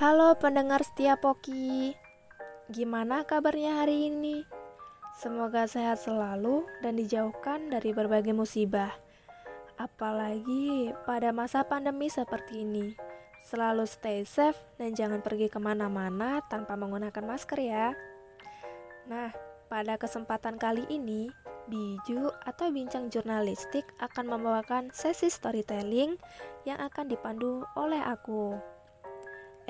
Halo pendengar setia Poki, gimana kabarnya hari ini? Semoga sehat selalu dan dijauhkan dari berbagai musibah. Apalagi pada masa pandemi seperti ini. Selalu stay safe dan jangan pergi ke mana-mana tanpa menggunakan masker ya. Nah, pada kesempatan kali ini, Biju atau Bincang Jurnalistik akan membawakan sesi storytelling yang akan dipandu oleh aku.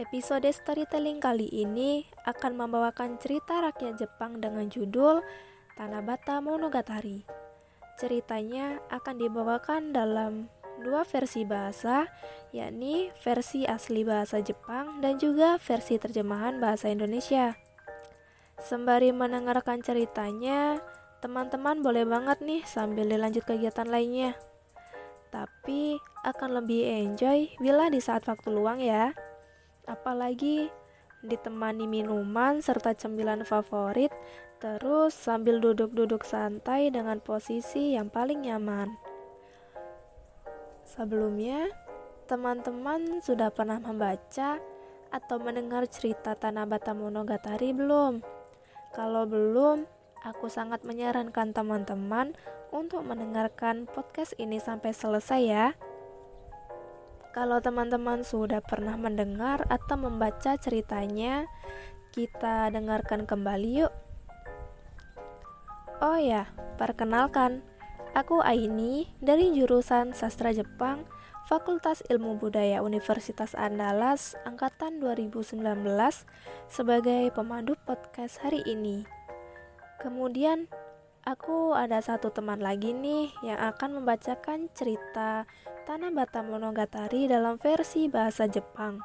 Episode storytelling kali ini akan membawakan cerita rakyat Jepang dengan judul Tanabata Monogatari. Ceritanya akan dibawakan dalam dua versi bahasa, yakni versi asli bahasa Jepang dan juga versi terjemahan bahasa Indonesia. Sembari mendengarkan ceritanya, teman-teman boleh banget nih sambil dilanjut kegiatan lainnya. Tapi akan lebih enjoy bila di saat waktu luang ya apalagi ditemani minuman serta cemilan favorit, terus sambil duduk-duduk santai dengan posisi yang paling nyaman. Sebelumnya, teman-teman sudah pernah membaca atau mendengar cerita Tanabata Monogatari belum? Kalau belum, aku sangat menyarankan teman-teman untuk mendengarkan podcast ini sampai selesai ya. Kalau teman-teman sudah pernah mendengar atau membaca ceritanya, kita dengarkan kembali yuk. Oh ya, perkenalkan, aku Aini dari jurusan Sastra Jepang, Fakultas Ilmu Budaya Universitas Andalas angkatan 2019 sebagai pemandu podcast hari ini. Kemudian Aku ada satu teman lagi nih yang akan membacakan cerita Tanabata Monogatari dalam versi bahasa Jepang.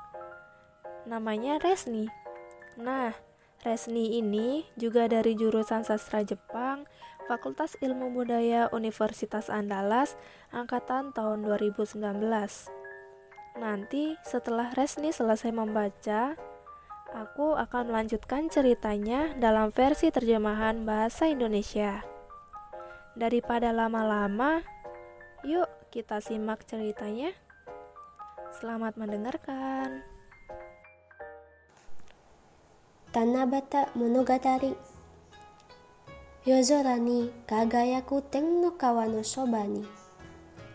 Namanya Resni. Nah, Resni ini juga dari jurusan sastra Jepang, Fakultas Ilmu Budaya Universitas Andalas, angkatan tahun 2019. Nanti setelah Resni selesai membaca, Aku akan melanjutkan ceritanya dalam versi terjemahan bahasa Indonesia. Daripada lama-lama, yuk kita simak ceritanya. Selamat mendengarkan. Tanabata Monogatari 夜空に輝く天の川のそばに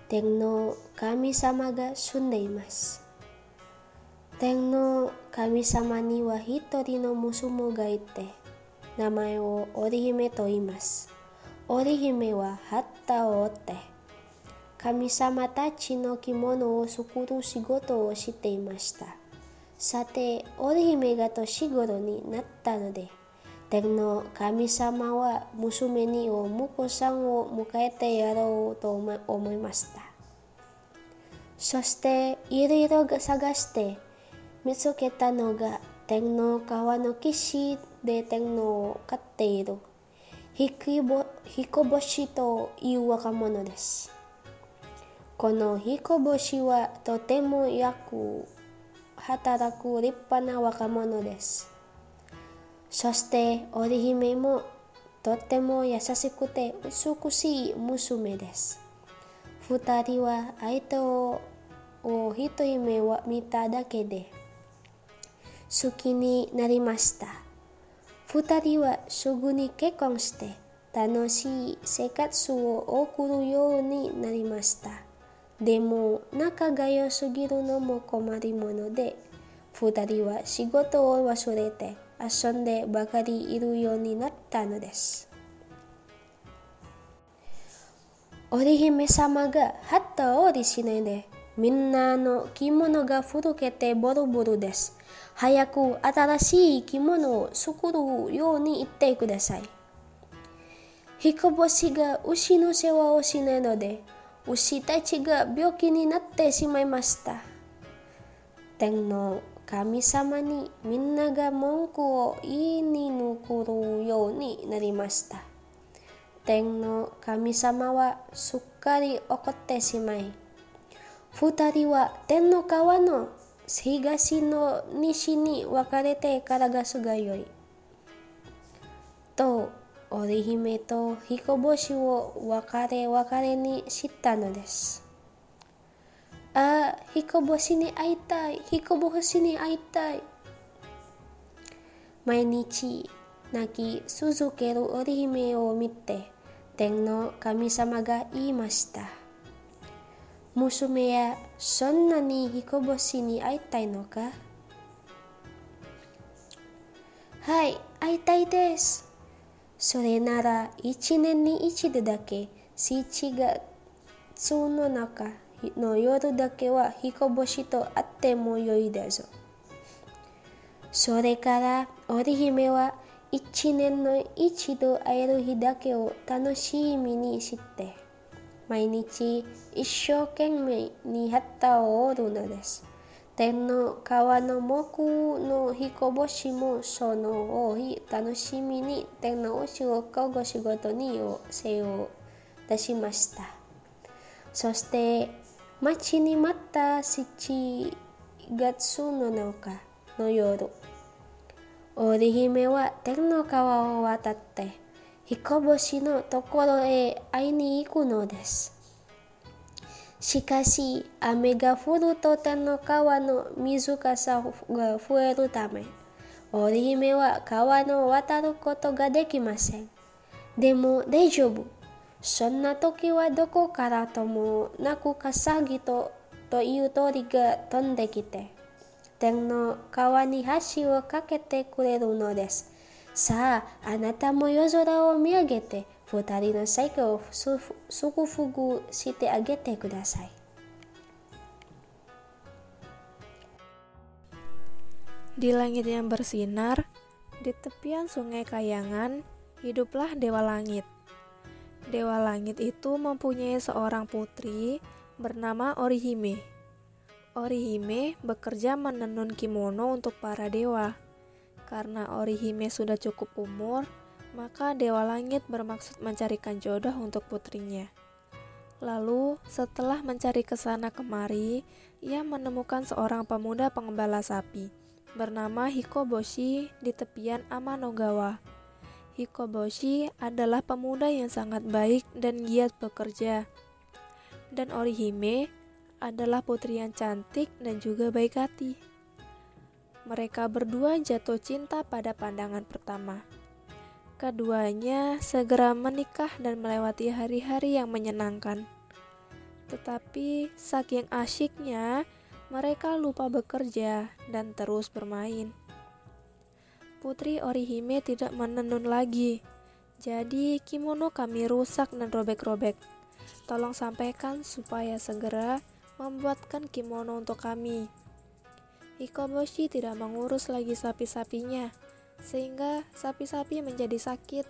天の神様が住んでいます。 天の神様には一人の娘がいて、名前を織姫と言います。織姫は旗を折って、神様たちの着物を作る仕事をしていました。さて、織姫が年頃になったので、天の神様は娘にお婿さんを迎えてやろうと思いました。そして、いろいろ探して、見つけたのが天皇川の岸で天皇を飼っている彦星という若者です。この彦星はとてもよく働く立派な若者です。そして織姫もとても優しくて美しい娘です。二人は相手を一目を見ただけで好きになりました。二人はすぐに結婚して楽しい生活を送るようになりました。でも仲が良すぎるのも困りもので、二人は仕事を忘れて遊んでばかりいるようになったのです。織姫様が旗を折りしないで、みんなの着物が古けてボロボロです。早く新しい着物を作るように言ってください。彦星が牛の世話をしないので、牛たちが病気になってしまいました。天皇神様にみんなが文句を言いに残るようになりました。天皇神様はすっかり怒ってしまい、二人は天の川の東の西に分かれてからがすがより。と、織姫と彦星を別れ別れに知ったのです。ああ、彦星に会いたい、彦星に会いたい。毎日泣き続ける織姫を見て、天の神様が言いました。娘やそんなに彦星に会いたいのかはい、会いたいです。それなら一年に一度だけ7月の中の夜だけは彦星と会ってもよいだぞ。それから織姫は一年の一度会える日だけを楽しみにして毎日一生懸命に旗を折るのです。天の川の木の彦星もその多い楽しみに天のお仕事ご仕事にせを出しました。そして待ちに待った7月の中の夜、織姫は天の川を渡って彦星のところへ会いに行くのです。しかし、雨が降ると天の川の水かさが増えるため、織姫は川の渡ることができません。でも大丈夫。そんな時はどこからともなくかさぎとという鳥が飛んできて、天の川に橋をかけてくれるのです。さあ、あなたも夜空を見上げて、二人の最後を祝福してあげてください。Di langit yang bersinar, di tepian sungai Kayangan, hiduplah Dewa Langit. Dewa Langit itu mempunyai seorang putri bernama Orihime. Orihime bekerja menenun kimono untuk para dewa. Karena Orihime sudah cukup umur, maka Dewa Langit bermaksud mencarikan jodoh untuk putrinya. Lalu, setelah mencari ke sana kemari, ia menemukan seorang pemuda pengembala sapi bernama Hikoboshi di tepian Amanogawa. Hikoboshi adalah pemuda yang sangat baik dan giat bekerja. Dan Orihime adalah putri yang cantik dan juga baik hati. Mereka berdua jatuh cinta pada pandangan pertama. Keduanya segera menikah dan melewati hari-hari yang menyenangkan. Tetapi saking asyiknya, mereka lupa bekerja dan terus bermain. Putri Orihime tidak menenun lagi, jadi kimono kami rusak dan robek-robek. Tolong sampaikan supaya segera membuatkan kimono untuk kami. Hikoboshi tidak mengurus lagi sapi-sapinya sehingga sapi-sapi menjadi sakit.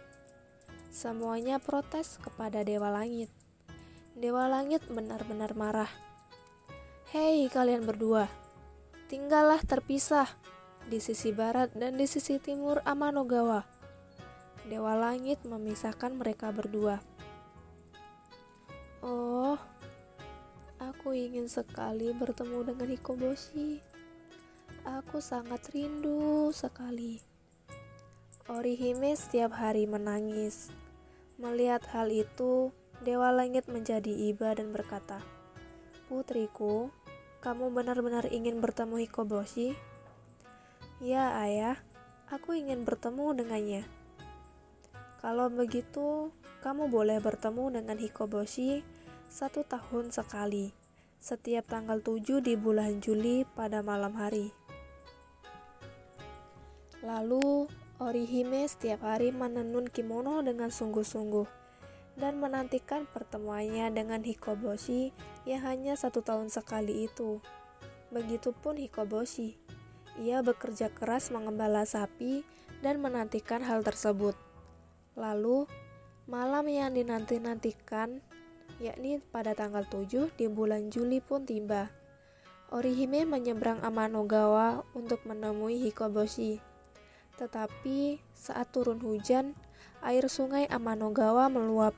Semuanya protes kepada Dewa Langit. Dewa Langit benar-benar marah. Hei kalian berdua, tinggallah terpisah di sisi barat dan di sisi timur Amanogawa. Dewa Langit memisahkan mereka berdua. Oh, aku ingin sekali bertemu dengan Hikoboshi. Aku sangat rindu sekali. Orihime setiap hari menangis. Melihat hal itu, Dewa Langit menjadi iba dan berkata, Putriku, kamu benar-benar ingin bertemu Hikoboshi? Ya, ayah, aku ingin bertemu dengannya. Kalau begitu, kamu boleh bertemu dengan Hikoboshi satu tahun sekali, setiap tanggal 7 di bulan Juli pada malam hari. Lalu, Orihime setiap hari menenun kimono dengan sungguh-sungguh dan menantikan pertemuannya dengan Hikoboshi yang hanya satu tahun sekali itu. Begitupun Hikoboshi, ia bekerja keras mengembala sapi dan menantikan hal tersebut. Lalu, malam yang dinanti-nantikan, yakni pada tanggal 7 di bulan Juli pun tiba. Orihime menyeberang Amanogawa untuk menemui Hikoboshi. Tetapi saat turun hujan, air sungai Amanogawa meluap,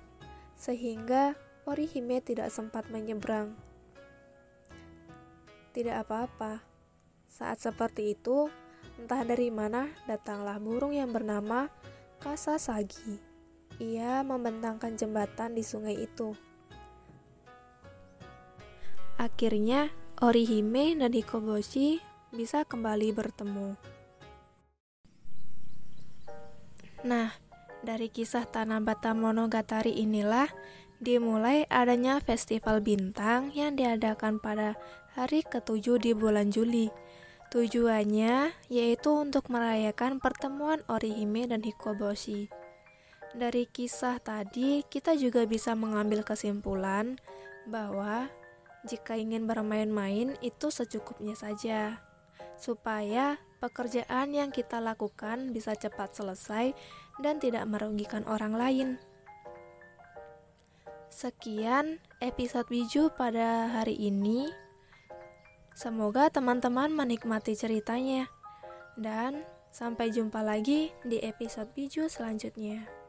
sehingga Orihime tidak sempat menyeberang. Tidak apa-apa. Saat seperti itu, entah dari mana datanglah burung yang bernama Kasasagi. Ia membentangkan jembatan di sungai itu. Akhirnya, Orihime dan Hikoboshi bisa kembali bertemu. Nah, dari kisah Tanabata Monogatari inilah dimulai adanya festival bintang yang diadakan pada hari ketujuh di bulan Juli. Tujuannya yaitu untuk merayakan pertemuan Orihime dan Hikoboshi. Dari kisah tadi, kita juga bisa mengambil kesimpulan bahwa jika ingin bermain-main itu secukupnya saja, supaya pekerjaan yang kita lakukan bisa cepat selesai dan tidak merugikan orang lain. Sekian episode Biju pada hari ini. Semoga teman-teman menikmati ceritanya. Dan sampai jumpa lagi di episode Biju selanjutnya.